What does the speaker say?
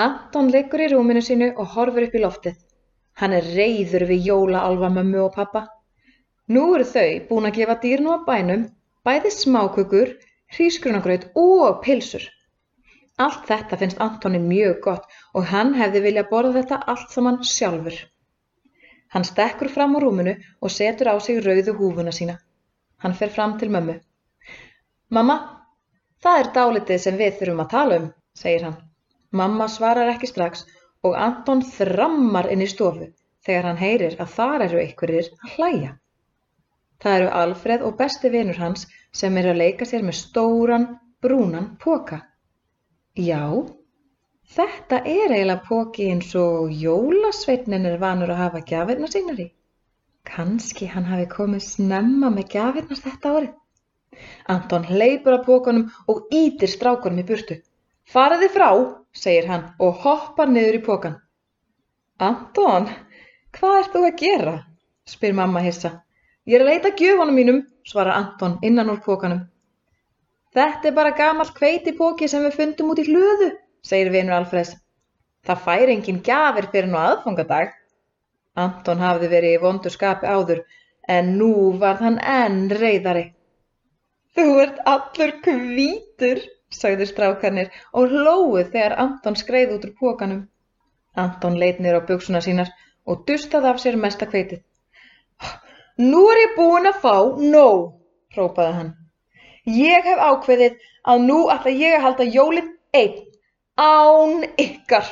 Anton liggur í rúminu sínu og horfir upp í loftið. Hann er reyður við jólaálfa mömmu og pappa. Nú eru þau búin að gefa dýrnum á bænum bæði smákukur, hrísgrunagraut og pilsur. Allt þetta finnst Antoni mjög gott og hann hefði viljað borða þetta allt saman sjálfur. Hann stekkur fram á rúminu og setur á sig rauðu húfuna sína. Hann fer fram til mömmu. Mamma, það er dálitið sem við þurfum að tala um, segir hann. Mamma svarar ekki strax og Anton þrammar inn í stofu þegar hann heyrir að þar eru einhverjir að hlæja. Það eru Alfreð og besti vinur hans sem eru að leika sér með stóran, brúnan póka. Já, þetta er eiginlega póki eins og jólasveitnin er vanur að hafa gjafirna sínar í. Kanski hann hafi komið snemma með gjafirnar þetta árið. Anton hleypur að pókanum og ítir strákunum í burtu. Fariði frá, segir hann og hoppar niður í pókan. Anton, hvað ert þú að gera? spyr mamma hissa. Ég er að leita gjöfunum mínum, svarar Anton innan úr pókanum. Þetta er bara gamall kveitipóki sem við fundum út í hlöðu, segir vinur Alfreds. Það fær engin gjafir fyrir nú aðfangadag. Anton hafði verið í vondu skapi áður en nú varð hann enn reyðari. Þú ert allur hvítur, sagði strákarnir og hlóið þegar Anton skreið út úr pókanum. Anton leit niður á buksuna sínar og dustaði af sér mesta kveitið. Nú er ég búinn að fá nóg, hrópaði hann. Ég hef ákveðið að nú ætla ég að halda jólin einn, án ykkar.